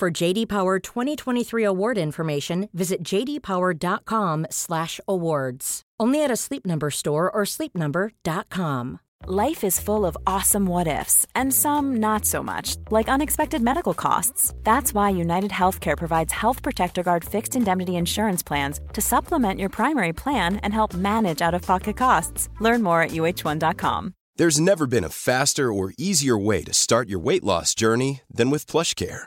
For JD Power 2023 award information, visit jdpower.com/awards. Only at a Sleep Number store or sleepnumber.com. Life is full of awesome what ifs, and some not so much, like unexpected medical costs. That's why United Healthcare provides Health Protector Guard fixed indemnity insurance plans to supplement your primary plan and help manage out of pocket costs. Learn more at uh1.com. There's never been a faster or easier way to start your weight loss journey than with PlushCare.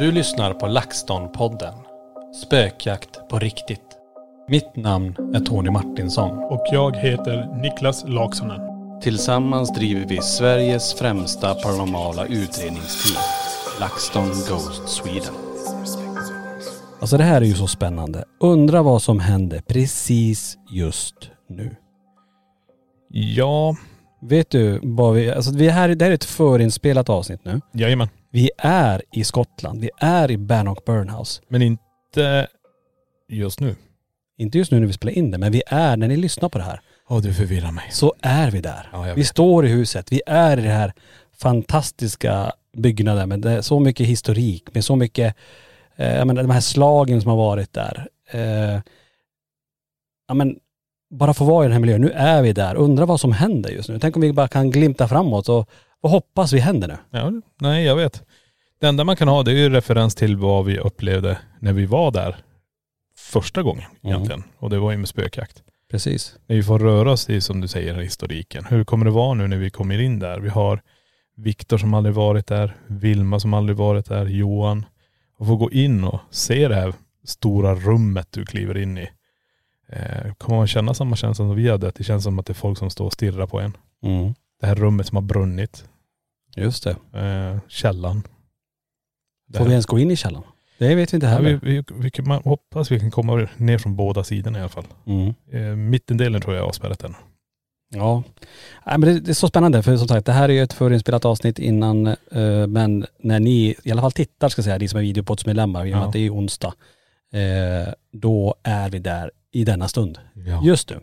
Du lyssnar på LaxTon-podden. Spökjakt på riktigt. Mitt namn är Tony Martinsson. Och jag heter Niklas Laksonen. Tillsammans driver vi Sveriges främsta paranormala utredningsteam. LaxTon Ghost Sweden. Alltså det här är ju så spännande. Undra vad som händer precis just nu. Ja, Vet du vad vi, alltså vi är här, det här är ett förinspelat avsnitt nu. jajamän. Vi är i Skottland. Vi är i Bannock Burnhouse. Men inte just nu. Inte just nu när vi spelar in det, men vi är, när ni lyssnar på det här, Ja, du förvirrar mig. så är vi där. Ja, jag vi vet. står i huset, vi är i det här fantastiska byggnaden med det är så mycket historik, med så mycket, eh, jag menar de här slagen som har varit där. Eh, ja men, bara få vara i den här miljön. Nu är vi där. Undrar vad som händer just nu. Tänk om vi bara kan glimta framåt och vad hoppas vi händer nu? Ja, nej jag vet. Det enda man kan ha det är ju referens till vad vi upplevde när vi var där första gången egentligen. Och det var ju med spökjakt. Precis. När vi får röra oss i, som du säger, historiken. Hur kommer det vara nu när vi kommer in där? Vi har Viktor som aldrig varit där, Vilma som aldrig varit där, Johan. Och få gå in och se det här stora rummet du kliver in i. Eh, kommer man känna samma känsla som vi hade? Att det känns som att det är folk som står och stirrar på en. Mm. Det här rummet som har brunnit. Just det. Eh, källan. Får vi ens gå in i källaren? Det vet vi inte Ja, heller. vi, vi, vi, kan- man hoppas vi kan komma ner från båda sidorna i alla fall. Mm. Eh, mittendelen tror jag är avspärrat än. Ja. Nej, men det, det är så spännande för som sagt det här är ju ett förinspelat avsnitt innan eh, men när ni i alla fall tittar ska jag säga, ni som är videopoddsmedlemmar i och med Ja. att det är onsdag. Eh, då är vi där i denna stund. Ja. Just nu.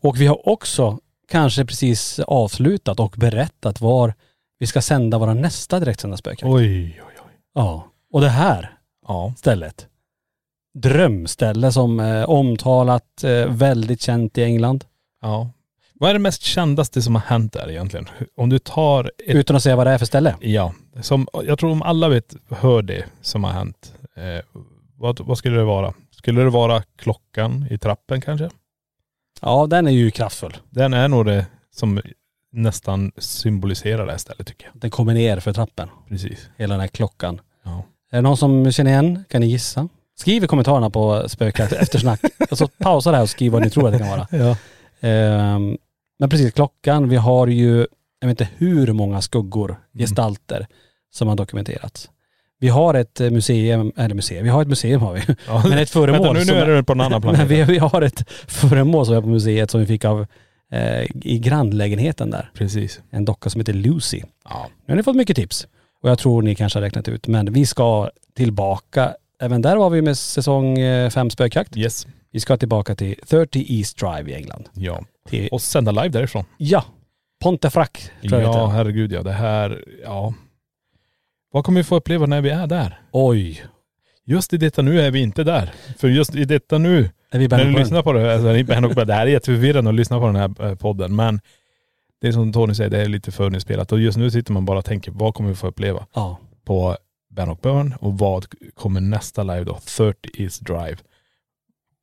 Och vi har också kanske precis avslutat och berättat var vi ska sända våra nästa direktsända spökjakt. Oj, oj, oj. Ja. Och det här Ja. stället. Drömställe som eh, omtalat, eh, väldigt känt i England. ja. Vad är det mest kändaste som har hänt där egentligen? Om du tar ett, Utan att säga vad det är för ställe. ja, som, jag tror om alla vet, hör det som har hänt. Eh, vad, vad skulle det vara? Skulle det vara klockan i trappen kanske? Ja, den är ju kraftfull. Den är nog det som nästan symboliserar det här stället tycker jag. Den kommer ner för trappen. Precis. Hela den här klockan. Ja. Är det någon som känner igen? Kan ni gissa? Skriv i kommentarerna på spökjakt eftersnack. alltså pausa det här och skriv vad ni tror att det kan vara. Ja. Ehm, men precis, klockan. Vi har ju, jag vet inte hur många skuggor, gestalter, som har dokumenterats. Vi har ett eh, museum, eller museum, vi har ett museum har vi. Ja. Men ett föremål Vänta, nu, nu är det på en annan Men planet. vi, vi har ett föremål som är på museet som vi fick av eh, i grannlägenheten där. Precis. En docka som heter Lucy. Ja. Nu har ni fått mycket tips. Och jag tror ni kanske har räknat ut. Men vi ska tillbaka. Även där var vi med säsong 5 spökjakt. Yes. Vi ska tillbaka till 30 East Drive i England. Ja. Till, Och sända live därifrån. ja, Pontefract tror jag Ja, heter. herregud ja. Det här, ja. Vad kommer vi få uppleva när vi är där? Oj. Just i detta nu är vi inte där. För just i detta nu, Är vi när du lyssnar på det, alltså, Bannock- det här är jätteförvirrande att lyssna på den här eh, podden. Men det är som Tony säger, det är lite förinspelat. Och just nu sitter man bara och tänker, vad kommer vi få uppleva Ja. på Bannock Burn och vad kommer nästa live då? 30 East Drive.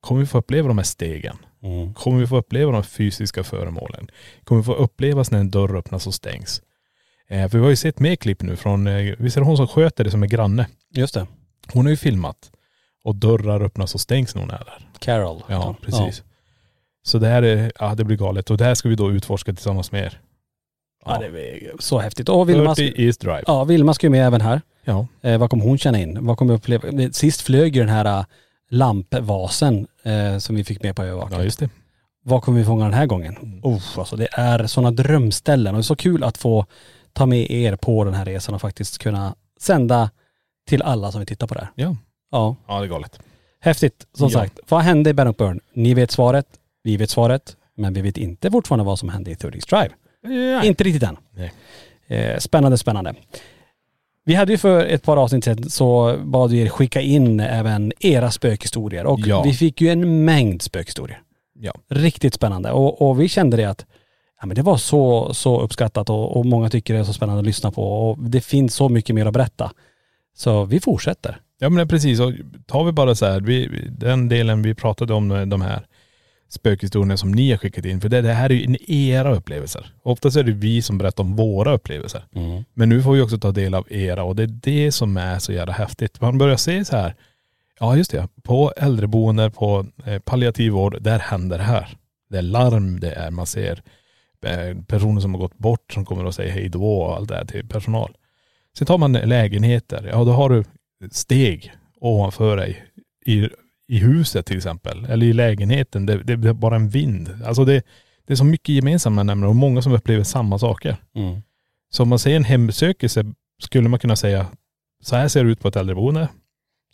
Kommer vi få uppleva de här stegen? Mm. Kommer vi få uppleva de fysiska föremålen? Kommer vi få uppleva när en dörr öppnas och stängs? Eh, för vi har ju sett mer klipp nu från, eh, visst är det hon som sköter det som är granne? Just det. Hon har ju filmat. Och dörrar öppnas och stängs när hon är där. Carol. Ja, precis. Så det här är, ja det blir galet. Och det här ska vi då utforska tillsammans med er. Ja, det är så häftigt. Och Vilma, 30 East Drive. ja, Vilma ska ju med även här. Ja. Eh, vad kommer hon känna in? Vad kommer vi uppleva? Sist flög ju den här eh, lampvasen eh, som vi fick med på övervakning. Ja just det. Vad kommer vi fånga den här gången? Mm. Oh, alltså det är sådana drömställen och det är så kul att få ta med er på den här resan och faktiskt kunna sända till alla som vill titta på det här. Ja. Ja, Ja det är galet. häftigt. Som Ja. sagt, vad hände i Burn? Ni vet svaret, vi vet svaret, men vi vet inte fortfarande vad som hände i 30 Drive. Nej. Inte riktigt än. Nej. Eh, spännande, spännande. Vi hade ju för ett par avsnitt sedan så bad vi er skicka in även era spökhistorier och Ja. vi fick ju en mängd spökhistorier. Ja. Riktigt spännande och, och vi kände det att ja, men det var så, så uppskattat och, och många tycker det är så spännande att lyssna på och det finns så mycket mer att berätta. Så vi fortsätter. Ja men precis, och tar vi bara så här, vi, den delen vi pratade om, eh, de här spökhistorierna som ni har skickat in, för det, det här är ju en era upplevelser. Oftast är det vi som berättar om våra upplevelser. Men nu får vi också ta del av era och det är det som är så jävla häftigt. Man börjar se så här, ja just det, på äldreboenden, på eh, palliativ vård, där händer det här. Det är larm, det är, man ser personer som har gått bort som kommer och säger hej då och allt det här till personal. Sen tar man lägenheter, ja då har du steg ovanför dig i, i huset till exempel, eller i lägenheten, det, det är bara en vind. Alltså det, det är så mycket gemensamma nämnare och många som upplever samma saker. Mm. Så om man säger en hemsökelse skulle man kunna säga, så här ser det ut på ett äldreboende,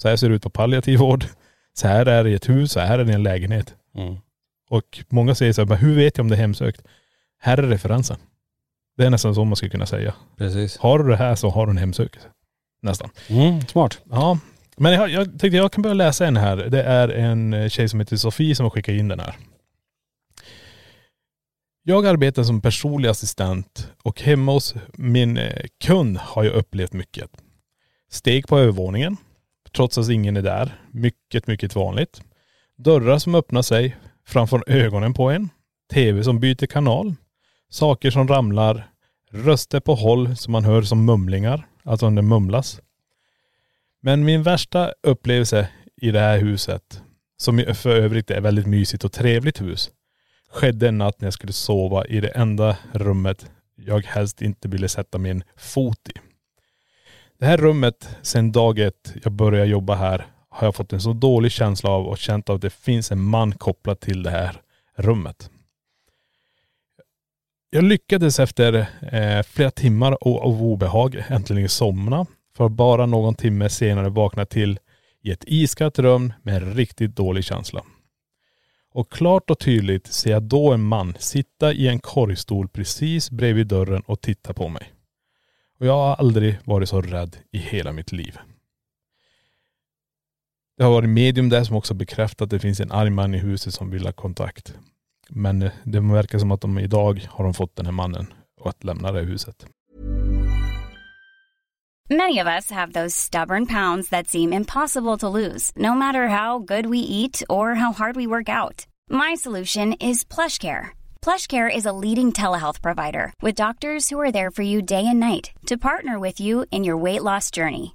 så här ser det ut på palliativ vård, så här är det i ett hus, så här är det i en lägenhet. Mm. Och många säger så här, men hur vet jag om det är hemsökt? Här är referensen. Det är nästan så man skulle kunna säga. Precis. Har du det här så har du en hemsökelse. Nästan. Mm, smart. Ja. Men jag, jag tänkte jag kan börja läsa en här. Det är en eh, tjej som heter Sofie som har skickat in den här. Jag arbetar som personlig assistent och hemma hos min eh, kund har jag upplevt mycket. Steg på övervåningen, trots att ingen är där. Mycket, mycket vanligt. Dörrar som öppnar sig framför ögonen på en. Tv som byter kanal. Saker som ramlar. Röster på håll som man hör som mumlingar, alltså om det mumlas. Men min värsta upplevelse i det här huset, som för övrigt är ett väldigt mysigt och trevligt hus, skedde en natt när jag skulle sova i det enda rummet jag helst inte ville sätta min fot i. Det här rummet, sedan dag ett jag började jobba här, har jag fått en så dålig känsla av och känt av att det finns en man kopplad till det här rummet. Jag lyckades efter eh, flera timmar av obehag äntligen somna. För bara någon timme senare vakna till i ett iskallt rum med en riktigt dålig känsla. Och klart och tydligt ser jag då en man sitta i en korgstol precis bredvid dörren och titta på mig. Och jag har aldrig varit så rädd i hela mitt liv. Det har varit medium där som också bekräftat att det finns en arg man i huset som vill ha kontakt. Men det verkar som att de idag har de fått den här mannen att lämna det här huset. Many of us have those stubborn pounds that seem impossible to lose, no matter how good we eat or how hard we work out. My solution is PlushCare. PlushCare is a leading telehealth provider with doctors who are there for you day and night to partner with you in your weight loss journey.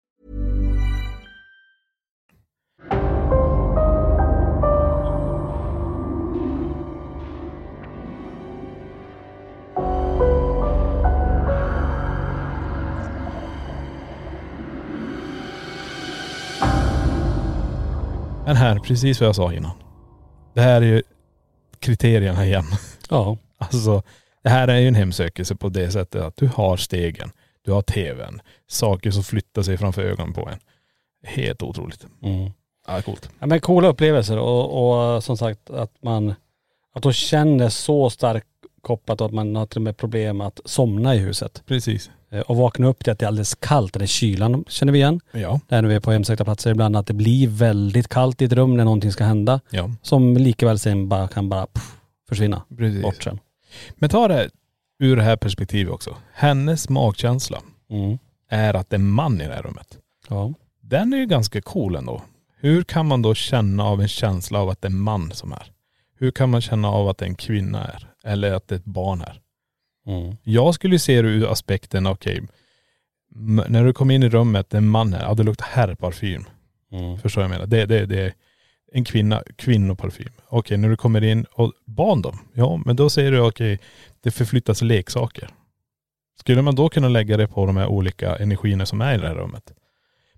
Men här, precis vad jag sa innan. Det här är ju kriterierna igen. Ja. Alltså, det här är ju en hemsökelse på det sättet att du har stegen, du har tvn, saker som flyttar sig framför ögonen på en. Helt otroligt. Mm. Ja, coolt. Ja men coola upplevelser och, och som sagt att man, att de känner så starkt kopplat att man har till och med problem att somna i huset. Precis. Eh, Och vakna upp till att det är alldeles kallt, den kylan känner vi igen. Ja. Där när vi är på hemsökta platser ibland att det blir väldigt kallt i ett rum när någonting ska hända. Ja, Som likaväl sen bara kan bara pff, försvinna precis. bort sen. Men ta det ur det här perspektivet också. Hennes magkänsla Mm. är att det är en man i det här rummet. Ja. Den är ju ganska cool ändå. Hur kan man då känna av en känsla av att det är en man som är? Hur kan man känna av att det är en kvinna är? Eller att det är ett barn är? Mm. Jag skulle se det ur aspekten, okej, m- när du kommer in i rummet, det är en man här, ja det luktar herrparfym. Mm. Förstår jag menar? Det, det, det är en kvinna, kvinnoparfym. Okej, när du kommer in och barn då? Ja, men då säger du okej, det förflyttas leksaker. Skulle man då kunna lägga det på de här olika energierna som är i det här rummet?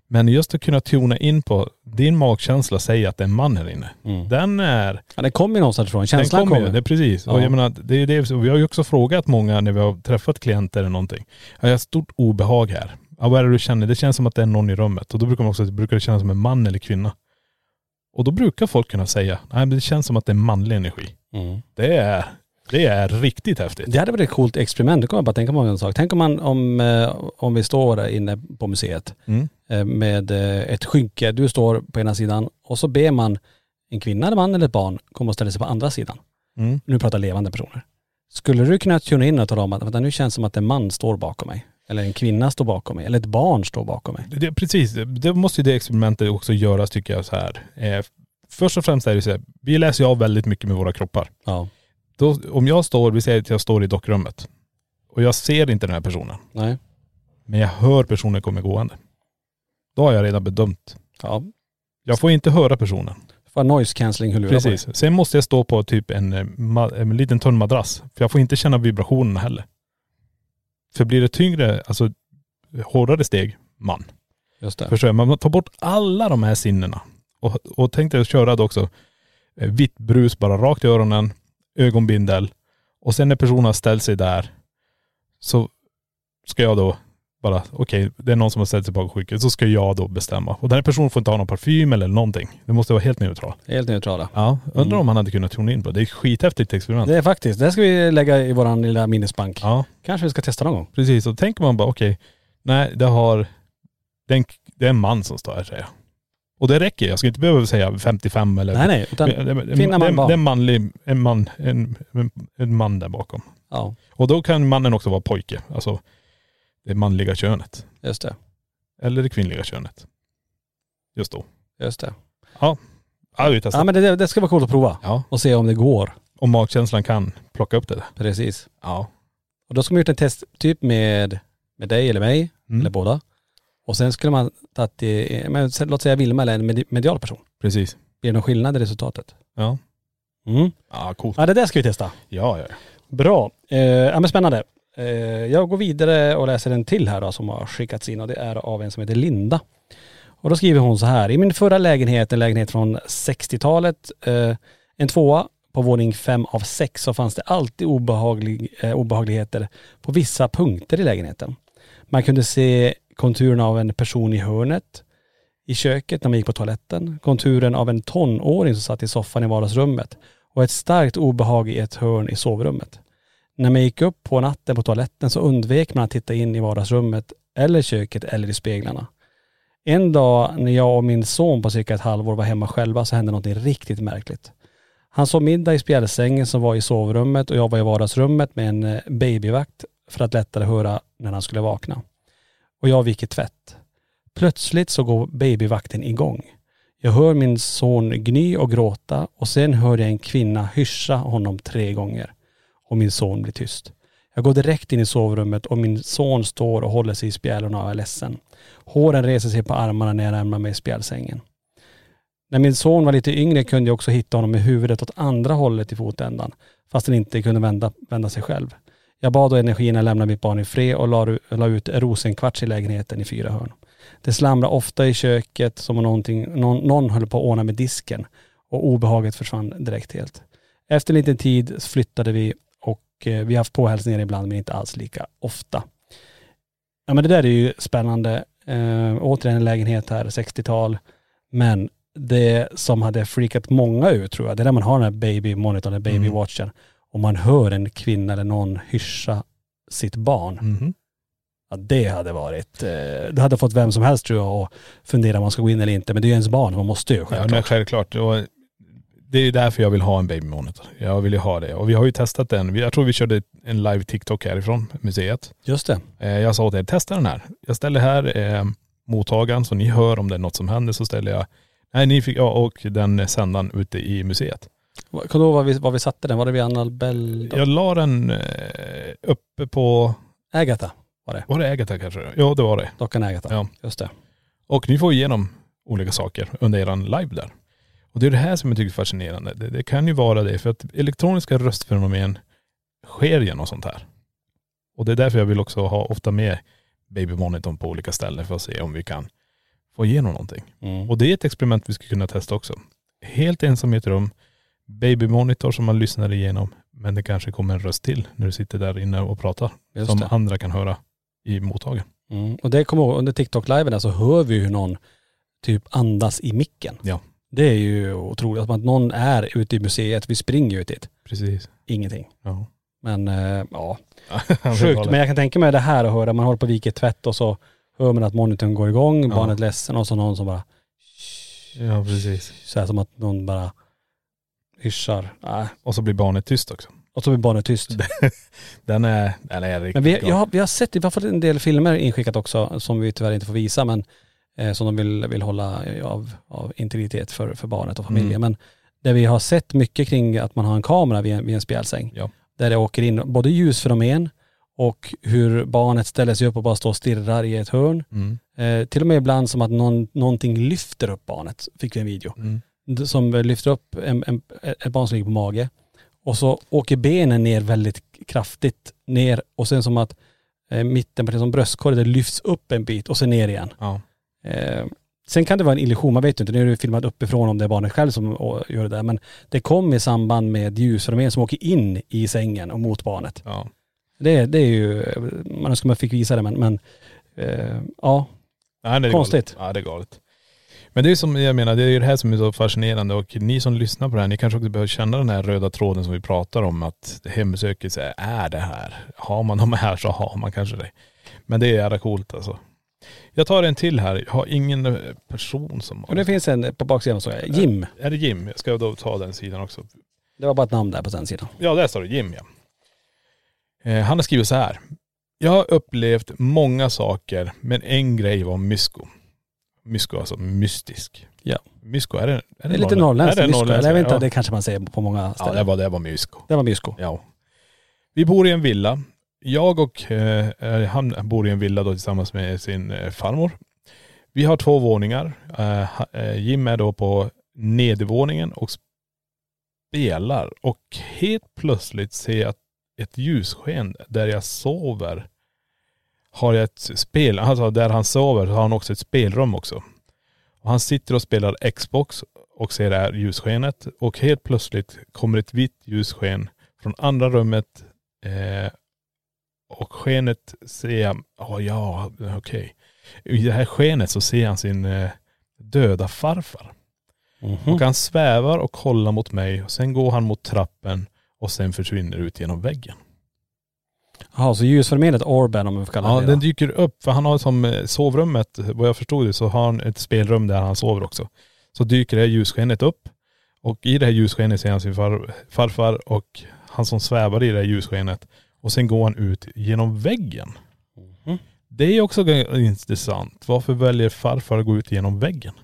Men just att kunna tona in på, din magkänsla säger att det är en man här inne. Mm. Den är, Ja det kommer ju någonstans ifrån, den känslan kommer kommer. ju, det är precis. Och Ja. jag menar, det är det, vi har ju också frågat många när vi har träffat klienter eller någonting. Jag har stort obehag här. Ja, vad är det du känner? Det känns som att det är någon i rummet. Och då brukar man också, brukar det kännas som en man eller kvinna. Och då brukar folk kunna säga, nej men det känns som att det är manlig energi. Mm. Det är, det är riktigt häftigt. Det hade varit ett coolt experiment, det kommer jag bara tänka på en sak. Tänk om man, om, eh, om vi står där inne på museet Mm. eh, med eh, ett skynke, du står på ena sidan och så ber man en kvinna, eller man eller ett barn komma och ställa sig på andra sidan. Mm. Nu pratar levande personer. Skulle du kunna tuna in och tala om att vänta, nu känns det som att en man står bakom mig. Eller en kvinna står bakom mig. Eller ett barn står bakom mig. Det, precis, det, det måste ju det experimentet också göras tycker jag så här. Eh, först och främst är det så här, vi läser ju av väldigt mycket med våra kroppar. Ja. Då, om jag står, vi säger att jag står i dockrummet och jag ser inte den här personen. Nej. men jag hör personen kommer gående. Då har jag redan bedömt. Ja. Jag får inte höra personen. Får noise cancelling hulurar på Precis. Sen måste jag stå på typ en, eh, en liten tunn madrass. För jag får inte känna vibrationerna heller. För blir det tyngre, alltså hårdare steg, man. Just det. Förstår jag? Man tar bort alla de här sinnena. Och, och tänk dig att köra då också eh, vitt brus bara rakt i öronen, ögonbindel. Och sen när personen har ställt sig där så ska jag då bara, okej, det är någon som har ställt sig på sjukhuset, så ska jag då bestämma. Och den här personen får inte ha någon parfym eller någonting. Det måste vara helt neutral. Helt neutrala. Ja, undrar om han hade kunnat tona in på det. Det är ett skithäftigt experiment. Det är faktiskt, det ska vi lägga i våran lilla minnesbank. Ja, Kanske vi ska testa någon gång. precis. Och tänker man bara, okej, nej det har, det är, en, det är en man som står här säger jag. Och det räcker. Jag ska inte behöva säga 55 eller Nej nej, utan, finna man det, är en manlig, en man, en, en, man där bakom. ja Och då kan mannen också vara pojke. Alltså det manliga könet. just det. Eller det kvinnliga könet. Just då. Just det. Ja, vi testar. Ja men det, det ska vara coolt att prova. Ja, Och se om det går. om magkänslan kan plocka upp det där. Precis. Ja. Och då ska man gjort en test typ med, med dig eller mig, Mm. eller båda. Och sen skulle man tagit, i- men låt säga Vilma eller en med- medial person. Precis. Blir det någon skillnad i resultatet? Ja. Mm. Ja, coolt. Ja det där ska vi testa. Ja, ja. ja. Bra. Eh, ja men spännande. Eh, jag går vidare och läser en till här då som har skickats in och det är av en som heter Linda. Och då skriver hon så här. I min förra lägenhet, en lägenhet från 60-talet, eh, en tvåa på våning fem av sex så fanns det alltid obehaglig, eh, obehagligheter på vissa punkter i lägenheten. Man kunde se konturerna av en person i hörnet i köket när man gick på toaletten, konturen av en tonåring som satt i soffan i vardagsrummet och ett starkt obehag i ett hörn i sovrummet. När man gick upp på natten på toaletten så undvek man att titta in i vardagsrummet eller köket eller i speglarna. En dag när jag och min son på cirka ett halvår var hemma själva så hände något riktigt märkligt. Han sov middag i spjälsängen som var i sovrummet och jag var i vardagsrummet med en eh, babyvakt för att lättare höra när han skulle vakna. Och jag viker tvätt. Plötsligt så går babyvakten igång. Jag hör min son gny och gråta och sen hör jag en kvinna hyscha honom tre gånger. Och min son blir tyst. Jag går direkt in i sovrummet och min son står och håller sig i spjälorna och är ledsen. Håren reser sig på armarna när jag närmar mig spjälsängen. När min son var lite yngre kunde jag också hitta honom med huvudet åt andra hållet i fotändan, fast han inte kunde vända, vända sig själv. Jag bad då energierna lämna mitt barn i fred och la, la ut rosenkvarts i lägenheten i fyra hörn. Det slamrade ofta i köket som om någon, någon höll på att ordna med disken och obehaget försvann direkt helt. Efter en liten tid flyttade vi och eh, vi har haft påhälsningar ibland men inte alls lika ofta. Ja men det där är ju spännande. Eh, återigen en lägenhet här, 60-tal. Men det som hade freakat många ut tror jag, det är när man har den här baby monitorn, den baby watchen och man hör en kvinna eller någon hyscha sitt barn. Mhm. Ja, det hade varit, eh, det hade fått vem som helst tror jag att fundera om man ska gå in eller inte. Men det är ju ens barn, man måste ju Ja, självklart. men självklart. Och det är därför jag vill ha en baby monitor. Jag vill ju ha det. Och vi har ju testat den. Jag tror vi körde en live TikTok härifrån museet. Just det. Eh, Jag sa åt er, testa den här. Jag ställer här eh, mottagaren så ni hör om det är något som händer så ställer jag, nej ni fick, ja, och den sändaren ute i museet. Kommer du ihåg var vi, var vi satte den? Var det vid Annabelle? Jag la den eh, uppe på, Agatha var det. var det Agatha kanske? Ja det var det. Dockan Agatha. Ja. Just det. Och ni får igenom olika saker under eran live där. Och det är det här som jag tycker är fascinerande. Det, det kan ju vara det för att elektroniska röstfenomen sker genom sånt här. Och det är därför jag vill också ha ofta med babymonitorn på olika ställen för att se om vi kan få igenom någonting. Mm. Och det är ett experiment vi skulle kunna testa också. Helt ensam i ett rum, babymonitor som man lyssnar igenom, men det kanske kommer en röst till när du sitter där inne och pratar. Just som det. andra kan höra i mottagaren. Mm. Och det kommer ihåg, under TikTok-liven där så hör vi hur någon typ andas i micken. Ja. Det är ju otroligt. Att, någon är ute i museet, vi springer ut dit. Precis. Ingenting. Ja. Men eh, ja, sjukt. Men jag kan tänka mig det här att höra, man håller på att vika tvätt och så hör man att monitorn går igång, Ja. barnet är ledsen och så någon som bara Ja precis. så här som att någon bara hyschar. Äh. Och så blir barnet tyst också. Och så blir barnet tyst. Den är, den är riktigt Men vi, har- vi har sett, vi har fått en del filmer inskickat också som vi tyvärr inte får visa men eh, som de vill, vill hålla av, av integritet för, för barnet och familjen. Mm. Men där vi har sett mycket kring att man har en kamera vid en, vid en spjälsäng. Ja. Där det åker in både ljusfenomen och hur barnet ställer sig upp och bara står och stirrar i ett hörn. Mm. Eh, till och med ibland som att någon, någonting lyfter upp barnet, fick vi en video. Mm. Som lyfter upp en, en, ett barn som ligger på mage. Och så åker benen ner väldigt kraftigt ner och sen som att eh, mitten, precis som bröstkorgen, det lyfts upp en bit och sen ner igen. Ja. Eh, sen kan det vara en illusion, man vet ju inte, nu är det filmat uppifrån om det är barnet själv som gör det där. Men det kom i samband med ljusfenomen som åker in i sängen och mot barnet. ja. Det, det är ju, man önskar man fick visa det men, men eh, ja, Nej, det är Konstigt. Galet. Ja det är galet. Men det är som jag menar, det är det här som är så fascinerande och ni som lyssnar på det här, ni kanske också behöver känna den här röda tråden som vi pratar om att hembesöket så är- det här. Har man de här så har man kanske det. Men det är jävla coolt alltså. Jag tar en till här. Jag har ingen eh, person som och det finns en på baksidan så jag, Jim. Är det Jim? Jag ska då ta den sidan också. Det var bara ett namn där på den sidan. Ja, där står det Jim ja. Eh, han har skrivit så här. Jag har upplevt många saker, men en grej var mysko. Mysko alltså mystisk. Ja. Mysko, är det, är Det är lite norrländskt? Är det norrländskt? jag vet inte, ja. det kanske man säger på många Ja, ställen. det var, det var mysko. det var mysko. Ja. Vi bor i en villa. Jag och eh, han bor i en villa då tillsammans med sin eh, farmor. Vi har två våningar. Eh, eh, Jim är då på nedervåningen och spelar. Och helt plötsligt ser jag ett ljussken där jag sover. Har jag ett spel, alltså där han sover så har han också ett spelrum också. Och han sitter och spelar Xbox och ser det här ljusskenet. Och helt plötsligt kommer ett vitt ljussken från andra rummet. Eh, och skenet ser jag, oh, ja okej. I det här skenet så ser han sin eh, döda farfar. Mhm. Och han svävar och kollar mot mig och sen går han mot trappen och sen försvinner ut genom väggen. Jaha, så ljusfenomenet Orben om vi får kalla Ja, det den det. dyker upp för han har som eh, sovrummet, vad jag förstod det, så har han ett spelrum där han sover också. Så dyker det här ljusskenet upp och i det här ljusskenet ser han sin far, farfar och han som svävar i det här ljusskenet. Och sen går han ut genom väggen. Mhm. Det är också intressant. Varför väljer farfar att gå ut genom väggen?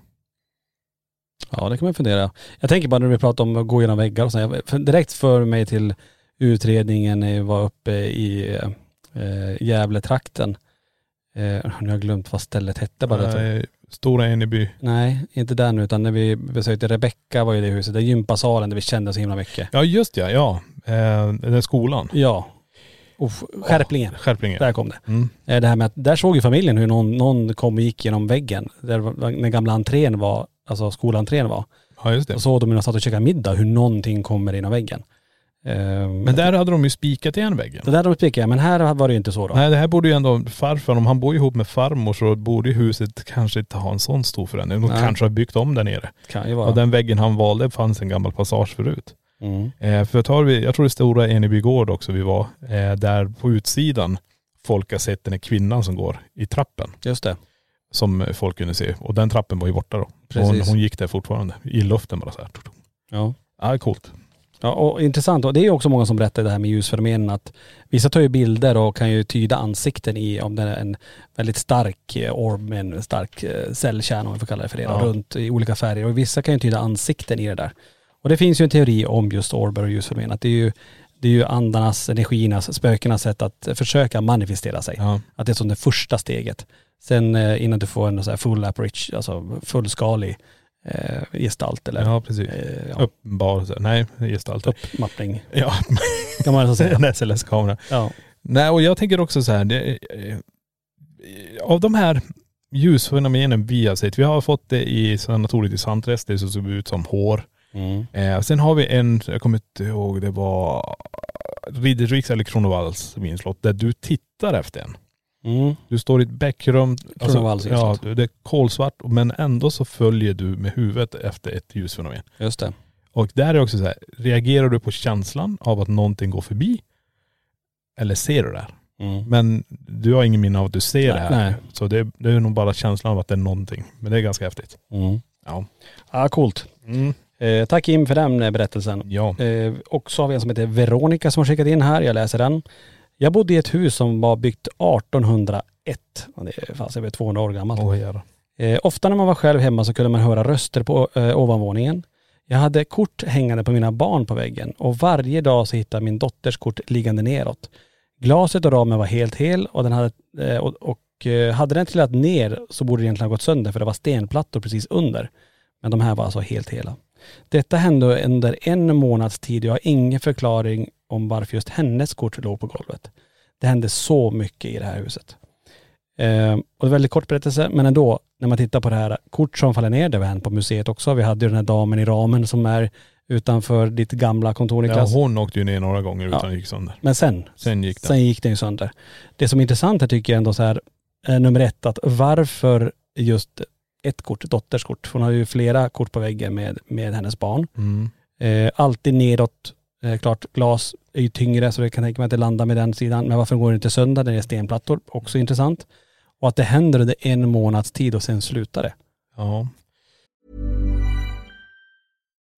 Ja det kan man fundera. Jag tänker bara när vi pratar om att gå genom väggar och så. Direkt för mig till utredningen var uppe i eh, Gävletrakten. Eh, nu har jag glömt vad stället hette bara. Eh, Stora Eneby. Nej, inte där nu utan när vi besökte Rebecka var ju det huset, där gympasalen där vi kände så himla mycket. Ja just ja, ja. Eh, den skolan. Ja. Uff, skärplingen. Skärplingen. Där kom det. Mm. Eh, Det här med att, där såg ju familjen hur någon, någon kom och gick genom väggen. Där den gamla entrén var, alltså skolentrén var. Ja just det. Och så de när de satt och käkade middag hur någonting kommer genom väggen. Eh, Men där hade de ju spikat igen väggen. Det där de spikade, men här var det ju inte så då. Nej det här borde ju ändå, farfar, om han bor ihop med farmor så borde ju huset kanske inte ha en sån stor förändring. De Nej. kanske har byggt om där nere. Kan ju vara. Och den väggen han valde fanns en gammal passage förut. Mm. Eh, för tar vi, jag tror det stora Eneby gård också vi var, eh, där på utsidan folk har sett den här kvinnan som går i trappen. Just det. Som folk kunde se. Och den trappen var ju borta då. Hon, Precis. hon gick där fortfarande. I luften bara så här. Ja. Ja, coolt. Ja, och intressant. Och det är ju också många som berättar det här med ljusfenomenen att vissa tar ju bilder och kan ju tyda ansikten i om det är en väldigt stark eh, orb med en stark eh, cellkärna om vi får kalla det för det, Ja. runt i olika färger. Och vissa kan ju tyda ansikten i det där. Och det finns ju en teori om just orber och ljusfenomen. Att det är ju, det är ju andarnas, energiernas, spökenas sätt att försöka manifestera sig. Ja. Att det är som det första steget. Sen eh, innan du får en så här full apparition, alltså fullskalig eh, gestalt eller Ja precis. eh, ja, Uppenbar, nej gestalt. uppmappning Ja, kan man alltså säga. en SLS-kamera. Ja. Nej och jag tänker också så här, det, eh, av de här ljusfenomenen vi har sett, vi har fått det i sanatoriet i Sandträsk, det som såg ut som hår. Mm. Eh, sen har vi en, jag kommer inte ihåg, det var Ridderviks eller Kronovalls vinslott, där du tittar efter en. Mm. Du står i ett bäckrum, Kronovalls ja, vinslott. det är kolsvart men ändå så följer du med huvudet efter ett ljusfenomen. Just det. Och där är också så här, reagerar du på känslan av att någonting går förbi? Eller ser du det här? Mm. Men du har ingen minne av att du ser Nej, det här. nej. Så det, det är nog bara känslan av att det är någonting. Men det är ganska häftigt. Mm. Ja. Ja, coolt. Mm. Eh, tack Kim för den eh, berättelsen. Ja. Eh, och så har vi en som heter Veronica som har skickat in här, jag läser den. Jag bodde i ett hus som var byggt 1801. Och det är fast över 200 år gammalt. Jävlar. Eh, ofta när man var själv hemma så kunde man höra röster på eh, ovanvåningen. Jag hade kort hängande på mina barn på väggen och varje dag så hittade min dotters kort liggande neråt. Glaset och ramen var helt hel och, den hade, eh, och, och eh, hade den trillat ner så borde det egentligen ha gått sönder för det var stenplattor precis under. Men de här var alltså helt hela. Detta hände under en månads tid jag har ingen förklaring om varför just hennes kort låg på golvet. Det hände så mycket i det här huset. Eh, och det är väldigt kort berättelse, men ändå, när man tittar på det här, kort som faller ner, det var hänt på museet också. Vi hade ju den här damen i ramen som är utanför ditt gamla kontor Ja, Niklas. hon åkte ju ner några gånger utan Ja. gick sönder. Men sen, Sen gick det. sen gick den ju sönder. Det som är intressant här tycker jag ändå så här, eh, nummer ett, att varför just ett kort, dotters kort. Hon har ju flera kort på väggen med, med hennes barn. Mm. Eh, alltid nedåt. Eh, klart, glas är ju tyngre så det kan tänka mig att det landar med den sidan. Men varför går det inte sönder? Det är stenplattor. Också intressant. Och att det händer under en månads tid och sen slutar det. Ja.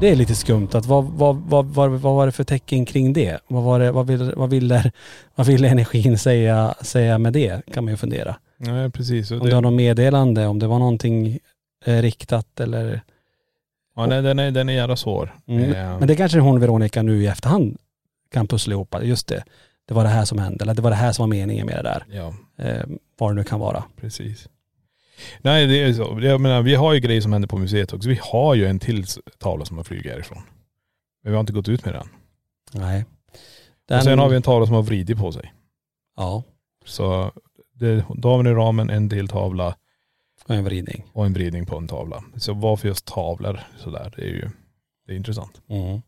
Det är lite skumt. Att vad, vad, vad, vad, vad var det för tecken kring det? Vad, var det, vad, ville, vad, ville, vad ville energin säga, säga med det? Kan man ju fundera. Nej precis. Om det var något meddelande, om det var någonting eh, riktat eller.. ja, nej, den, är, den är jävla svår. Mm. Eh, Men det kanske hon Veronica nu i efterhand kan pussla ihop. Just det, det var det här som hände. Eller det var det här som var meningen med det där. Ja, Eh, vad det nu kan vara. precis. Nej det är så. Jag menar, vi har ju grejer som händer på museet också. Vi har ju en till tavla som har flugit härifrån. Men vi har inte gått ut med den. Nej. Och sen har vi en tavla som har vridit på sig. Ja, Så det, vi i ramen en till tavla och en vridning. och en vridning på en tavla. Så varför just tavlor sådär, det är ju det är intressant. Mm.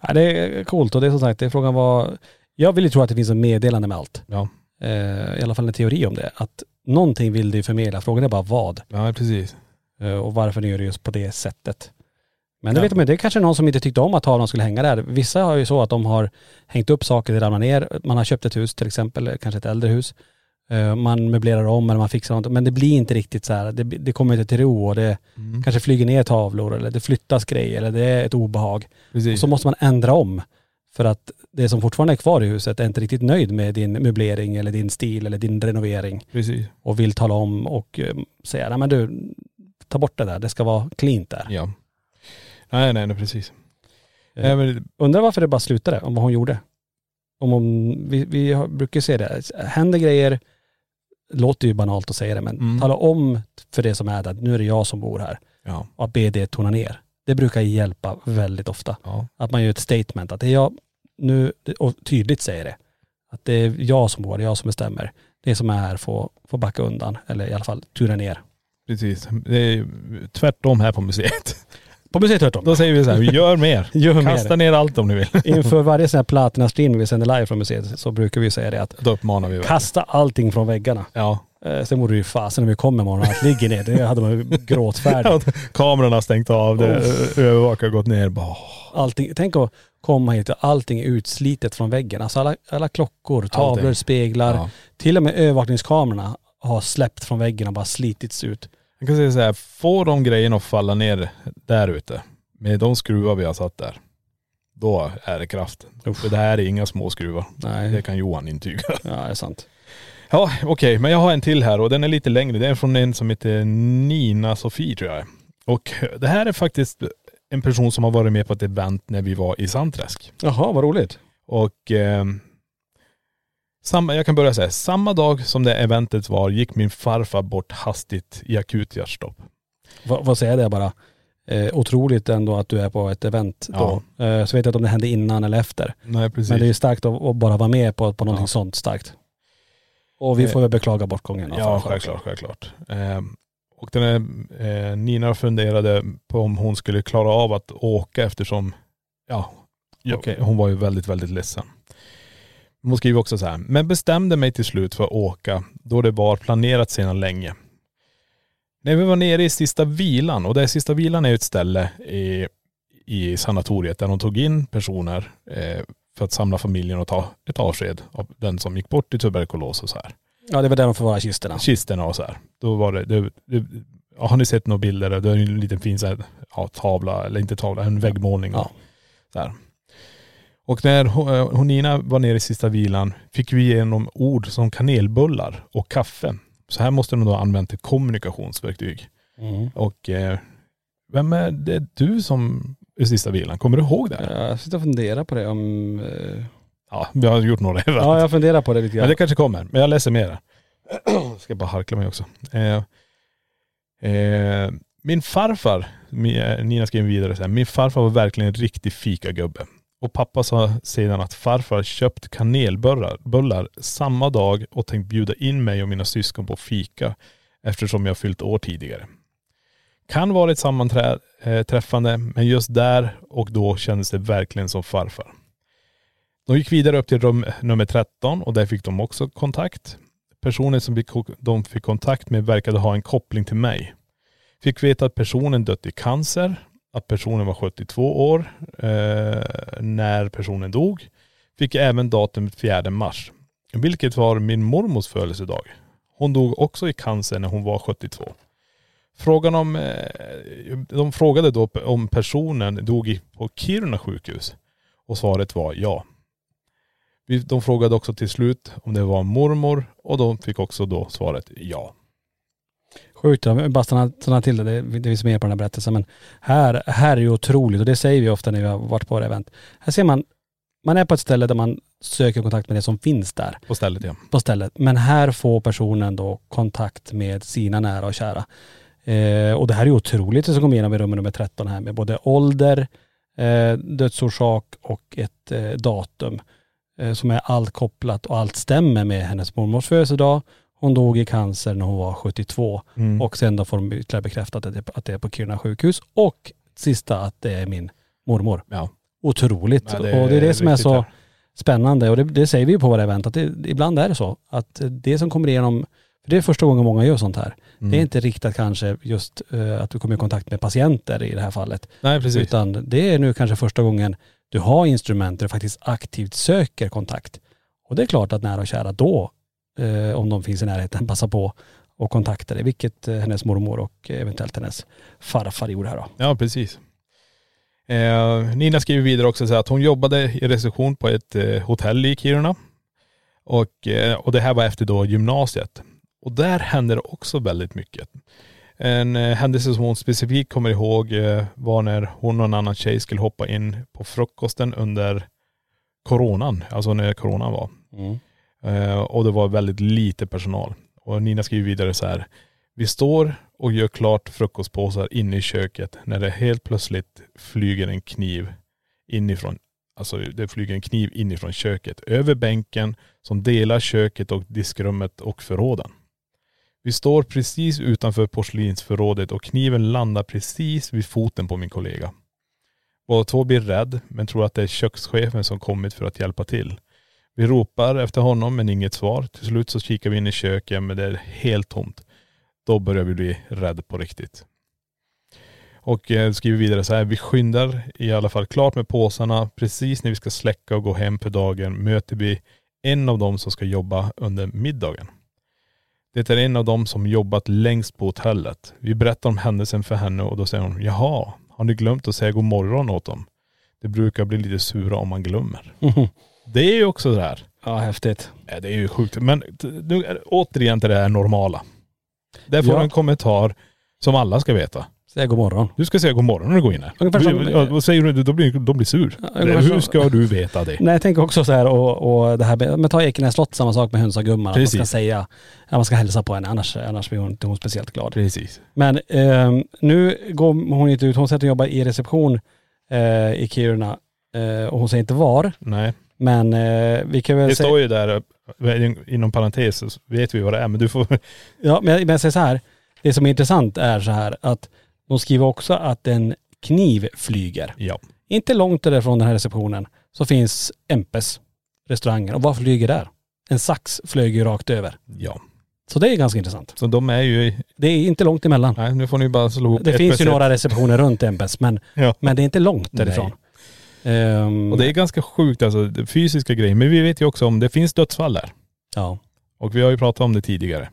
Ja, det är coolt och det är som sagt, det är frågan vad.. Jag vill ju tro att det finns en meddelande med allt. Ja, Eh, I alla fall en teori om det. Att någonting vill du förmedla. Frågan är bara vad. ja precis. Eh, och varför ni gör det just på det sättet. Men det Ja. vet man, det är kanske någon som inte tyckte om att tavlan skulle hänga där. Vissa har ju så att de har hängt upp saker, det ramlar ner. Man har köpt ett hus till exempel, kanske ett äldre hus. Eh, Man möblerar om eller man fixar något. Men det blir inte riktigt så här. Det, det kommer inte till ro och det Mm. kanske flyger ner tavlor eller det flyttas grejer eller det är ett obehag. Och precis. så måste man ändra om. För att det som fortfarande är kvar i huset är inte riktigt nöjd med din möblering eller din stil eller din renovering. precis. Och vill tala om och eh, säga, nej men du, ta bort det där. Det ska vara cleant där. Ja. Nej nej, nej precis. Eh, men, Undrar varför det bara slutade, om vad hon gjorde. Om hon, vi, vi brukar se det, händer grejer, låter ju banalt att säga det men Mm. tala om för det som är där, nu är det jag som bor här. ja. Och att be det tona ner. Det brukar hjälpa väldigt ofta. ja. Att man gör ett statement, att det är jag nu, och tydligt säger det. Att det är jag som bor, det är jag som bestämmer. Det som är här får, får backa undan, eller i alla fall tuna ner. Precis. Det är tvärtom här på museet. På museet tvärtom. Då säger vi så här, gör mer. Gör Kasta mer. ner allt om ni vill. Inför varje sån här platina-stream vi sänder live från museet så brukar vi säga det att Då uppmanar vi verkligen. kasta allting från väggarna. Ja. Eh, Sen vore det ju fasen när vi kom imorgon och allt ligger ner. Det hade man ju gråtfärdigt. Kamerorna har stängt av, det, övervakare har gått ner. Bara, åh. Allting, tänk att komma hit och allting är utslitet från väggen. Alltså alla, alla klockor, tavlor, Allting. speglar. Ja. Till och med övervakningskamerorna har släppt från väggen och bara slitits ut. Jag kan säga så här, få de grejerna att falla ner där ute, med de skruvar vi har satt där, då är det kraft. För det här är inga små skruvar. Nej. Det kan Johan intyga. Ja, det är sant. Ja okej, men jag har en till här och den är lite längre. Det är från en som heter Nina Sofie tror jag. Och det här är faktiskt en person som har varit med på ett event när vi var i Sandträsk. Jaha, vad roligt. Och eh, samma, jag kan börja säga, samma dag som det eventet var gick min farfar bort hastigt i akut hjärtstopp. Va, vad säger det bara? Eh, otroligt ändå att du är på ett event då. Eh, så vet jag inte om det hände innan eller efter. Nej precis. Men det är ju starkt att, att bara vara med på, på någonting Ja. sånt starkt. Och vi får väl beklaga bortgången. Ja, självklart, självklart. Eh, och den här, eh, Nina funderade på om hon skulle klara av att åka eftersom, ja, ja Okej. hon var ju väldigt, väldigt ledsen. Hon skriver också så här, men bestämde mig till slut för att åka då det var planerat sedan länge. När vi var nere i sista vilan, och det är sista vilan är ett ställe i, i sanatoriet där de tog in personer eh, för att samla familjen och ta ett avsked av den som gick bort i tuberkulos och så här Ja, det var där de förvarade kistorna. kistorna och så här. Då var det, det, det ja, har ni sett några bilder? Det är en liten fin så här, ja, tavla, eller inte tavla, en väggmålning. Ja. Och, så här. och när eh, hon Nina var nere i sista vilan fick vi igenom ord som kanelbullar och kaffe. Så här måste de då ha använt ett kommunikationsverktyg. Mm. Och eh, vem är det du som är sista vilan? Kommer du ihåg det? Jag sitter och funderar på det om... eh, Ja, vi har gjort några event. Ja, jag funderar på det lite Men grann. det kanske kommer. Men jag läser mer. Ska bara harkla mig också. Eh, eh, min farfar, Mi- Nina skrev vidare så här, min farfar var verkligen en riktig fikagubbe. Och pappa sa sedan att farfar köpt kanelbullar bullar samma dag och tänkt bjuda in mig och mina syskon på fika eftersom jag fyllt år tidigare. Kan vara ett sammanträffande, men just där och då kändes det verkligen som farfar. De gick vidare upp till rum nummer 13 och där fick de också kontakt. Personen som de fick kontakt med verkade ha en koppling till mig. Fick veta att personen dött i cancer, att personen var 72 år eh, när personen dog. Fick även datumet 4 mars, vilket var min mormors födelsedag. Hon dog också i cancer när hon var 72. Frågan om, eh, de frågade då om personen dog på Kiruna sjukhus. Och svaret var ja. De frågade också till slut om det var mormor och de fick också då svaret ja. Sjukt, jag bara stanna, stanna till det. det. Finns mer på den här berättelsen. Men här, här är ju otroligt och det säger vi ofta när vi har varit på våra event. Här ser man, man är på ett ställe där man söker kontakt med det som finns där På stället ja. på stället. Men här får personen då kontakt med sina nära och kära. Eh, och det här är otroligt det som kommer igenom i rum nummer 13 här med både ålder, eh, dödsorsak och ett eh, datum. Eh, som är allt kopplat och allt stämmer med hennes mormors födelsedag. Hon dog i cancer när hon var 72. Mm. Och sen då får de ytterligare bekräftat att det, att det är på Kiruna sjukhus. Och sista att det är min mormor. ja. Otroligt. Ja, och det är det som är så här. spännande och det, det säger vi ju på våra event att det, ibland är det så att det som kommer igenom, för det är första gången många gör sånt här. Mm. Det är inte riktat kanske just eh, att du kommer i kontakt med patienter i det här fallet. Nej precis. Utan det är nu kanske första gången du har instrument där du faktiskt aktivt söker kontakt. Och det är klart att nära och kära då, eh, om de finns i närheten, passa på och kontakta dig. Vilket eh, hennes mormor och eventuellt hennes farfar gjorde här då. Ja precis. Eh, Nina skriver vidare också så att hon jobbade i reception på ett eh, hotell i Kiruna. Och, eh, och det här var efter då gymnasiet. Och där hände det också väldigt mycket. En eh, händelse som hon specifikt kommer ihåg eh, var när hon och en annan tjej skulle hoppa in på frukosten under coronan, alltså när coronan var. Eh, och det var väldigt lite personal. Och Nina skriver vidare så här. Vi står och gör klart frukostpåsar inne i köket när det helt plötsligt flyger en kniv inifrån. Alltså det flyger en kniv inifrån köket över bänken som delar köket och diskrummet och förråden. Vi står precis utanför porslinsförrådet och kniven landar precis vid foten på min kollega. Båda två blir rädd men tror att det är kökschefen som kommit för att hjälpa till. Vi ropar efter honom men inget svar. Till slut så kikar vi in i köket men det är helt tomt. Då börjar vi bli rädd på riktigt. Och eh, skriver vidare så här, vi skyndar i alla fall klart med påsarna. Precis när vi ska släcka och gå hem för dagen möter vi en av dem som ska jobba under middagen. Det är en av dem som jobbat längst på hotellet. Vi berättar om händelsen för henne och då säger hon, jaha, har ni glömt att säga god morgon åt dem? Det brukar bli lite sura om man glömmer. Det är ju också det här. Ja, häftigt. Ja, det är ju sjukt. Men nu återigen till det här normala. Där får Ja. en kommentar som alla ska veta. Säg god morgon. Du ska säga god morgon när du går in här. Ungefär som- ja, vad säger du? Då blir de blir sur. ungefär Hur som- ska du veta det? Nej jag tänker också så här och, och det här med, men ta Ekenäs slott, samma sak med hönsagumman. Att man ska Precis. säga, att man ska hälsa på henne annars, annars blir hon inte hon speciellt glad. Precis. Men ehm, nu går hon inte ut, hon säger att hon jobbar i reception eh, i Kiruna eh, och hon säger inte var. Nej. Men eh, vi kan väl Det säga.. står ju där, eh, inom parentes så vet vi vad det är, men du får.. Ja men jag, men jag säger så här, det som är intressant är så här att de skriver också att en kniv flyger. Ja. Inte långt därifrån den här receptionen så finns Empes, restaurangen. Och vad flyger där? En sax flög ju rakt över. Ja. Så det är ganska intressant. Så de är ju.. Det är inte långt emellan. Nej nu får ni bara slå ihop Det ett finns ju några receptioner runt Empes men, Ja. men det är inte långt därifrån. Ehm, Och det är ganska sjukt alltså, fysiska grejer. Men vi vet ju också om det finns dödsfall där. Ja, Och vi har ju pratat om det tidigare.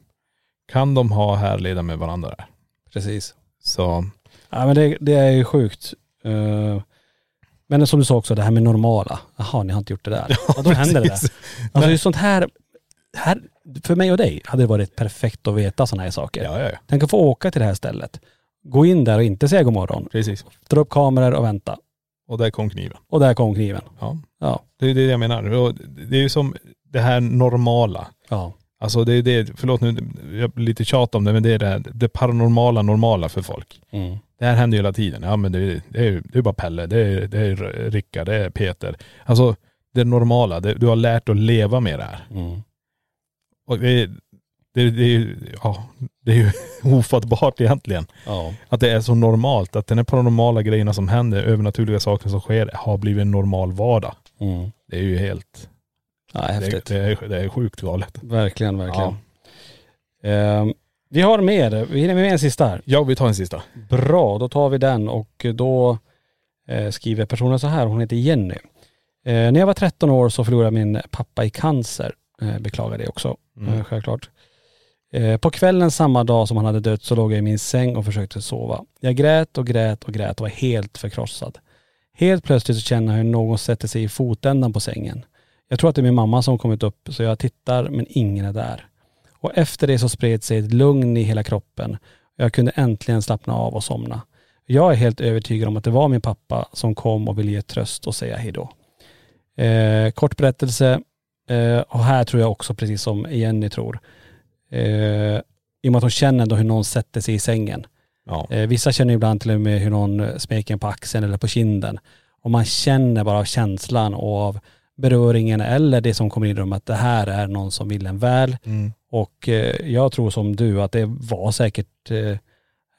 Kan de ha härleda med varandra där? precis. Så, Ja men det, det är ju sjukt. Eh, men som du sa också, det här med normala. Jaha, ni har inte gjort det där. Ja, då händer det där. Alltså just sånt här, här, för mig och dig hade det varit perfekt att veta sådana här saker. Ja, ja, ja. Tänk att få åka till det här stället. Gå in där och inte säga god morgon. Precis. Dra upp kameror och vänta. Och där kom kniven. Och där kom kniven. Ja. Ja. Det är det jag menar. Det är ju som det här normala. Ja. Alltså det är det, förlåt nu, jag blir lite tjat om det, men det är det, här, det paranormala normala för folk. Mm. Det här händer ju hela tiden. Ja men det, är- det, är, det är bara Pelle, det är, det är Rickard, det är Peter. Alltså det normala, det, du har lärt att leva med det här. Mm. Och det, är- det, det, är ju- ja, det är ju ofattbart egentligen. Ja. Att det är så normalt, att den här paranormala grejerna som händer, övernaturliga saker som sker, har blivit en normal vardag. Mm. Det är ju helt, Ja, det, häftigt. det, är, det är sjukt galet. Verkligen, verkligen. Ehm, vi har mer. Vi hinner med en sista här. Ja, vi tar en sista. Bra, då tar vi den och då eh, skriver personen så här, hon heter Jenny. Eh, när jag var 13 år så förlorade min pappa i cancer. Eh, beklagar det också, Mm. eh, självklart. Eh, På kvällen samma dag som han hade dött så låg jag i min säng och försökte sova. Jag grät och grät och grät och var helt förkrossad. Helt plötsligt så känner jag hur någon sätter sig i fotändan på sängen. Jag tror att det är min mamma som kommit upp så jag tittar men ingen är där. Och efter det så spred sig ett lugn i hela kroppen. Jag kunde äntligen slappna av och somna. Jag är helt övertygad om att det var min pappa som kom och ville ge tröst och säga hejdå. Eh, kort berättelse, eh, och här tror jag också precis som Jenny tror, eh, i och med att hon känner ändå hur någon sätter sig i sängen. Ja. Eh, vissa känner ibland till och med hur någon smeker på axeln eller på kinden. Och man känner bara av känslan och av beröringen eller det som kommer in i rummet att det här är någon som vill en väl. Mm. Och eh, jag tror som du att det var säkert eh,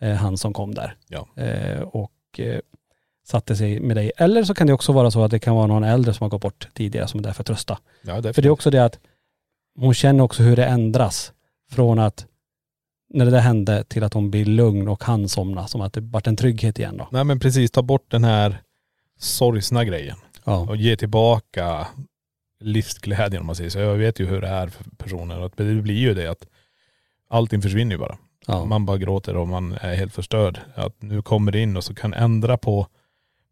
eh, han som kom där. Ja. Eh, och eh, satte sig med dig. Eller så kan det också vara så att det kan vara någon äldre som har gått bort tidigare som är där för att trösta. Ja, För det är också det att hon känner också hur det ändras från att när det där hände till att hon blir lugn och han somna som att det vart en trygghet igen då. Nej men precis, ta bort den här sorgsna grejen Ja. och ge tillbaka livsglädjen om man säger så. Jag vet ju hur det är för personer. Att det blir ju det att allting försvinner ju bara. Ja. Man bara gråter och man är helt förstörd. Att nu kommer det in och så kan ändra på,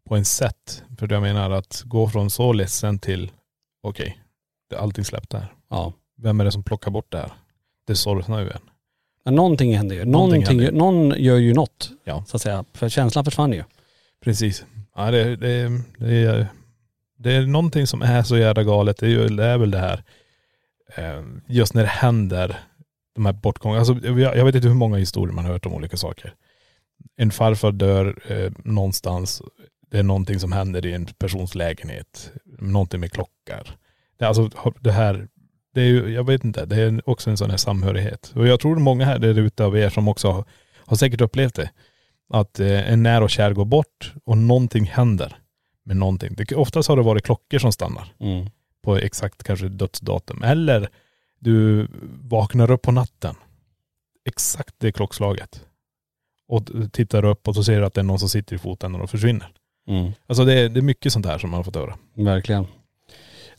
på en sätt. För jag menar att gå från så ledsen till okej, okay, allting släppt där. ja. Vem är det som plockar bort det här? Det sorgsnar ju en. Men någonting händer ju. Någonting Någonting, händer någon gör ju något Ja. så att säga. För känslan försvann ju. Precis. Ja, det, det, det, är, det är någonting som är så jävla galet. Det är, ju, det är väl det här, eh, just när det händer, de här bortgångarna. Alltså, jag, jag vet inte hur många historier man har hört om olika saker. En farfar dör eh, någonstans. Det är någonting som händer i en persons lägenhet. Någonting med klockar. Det, är alltså, det här, det är ju, jag vet inte, det är också en sån här samhörighet. Och jag tror många här där ute av er som också har, har säkert upplevt det. Att eh, en nära och kär går bort och någonting händer med någonting. Det, oftast har det varit klockor som stannar Mm. på exakt kanske dödsdatum. Eller du vaknar upp på natten. Exakt det klockslaget. Och tittar upp och så ser du att det är någon som sitter i fotändan och försvinner. Mm. Alltså det är, det är mycket sånt här som man har fått höra. Verkligen.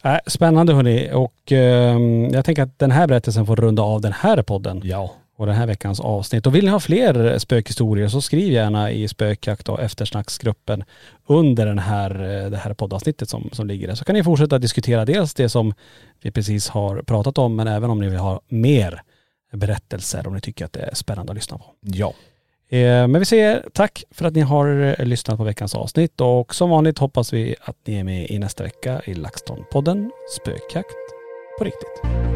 Äh, spännande hörni och ehm, jag tänker att den här berättelsen får runda av den här podden Ja. Och den här veckans avsnitt. Och vill ni ha fler spökhistorier så skriv gärna i spökjakt och eftersnacksgruppen under den här, eh, det här poddavsnittet som, som ligger där. Så kan ni fortsätta diskutera dels det som vi precis har pratat om men även om ni vill ha mer berättelser om ni tycker att det är spännande att lyssna på. Ja. Eh, Men vi säger tack för att ni har eh, lyssnat på veckans avsnitt och som vanligt hoppas vi att ni är med i nästa vecka i LaxTon-podden Spökjakt på riktigt.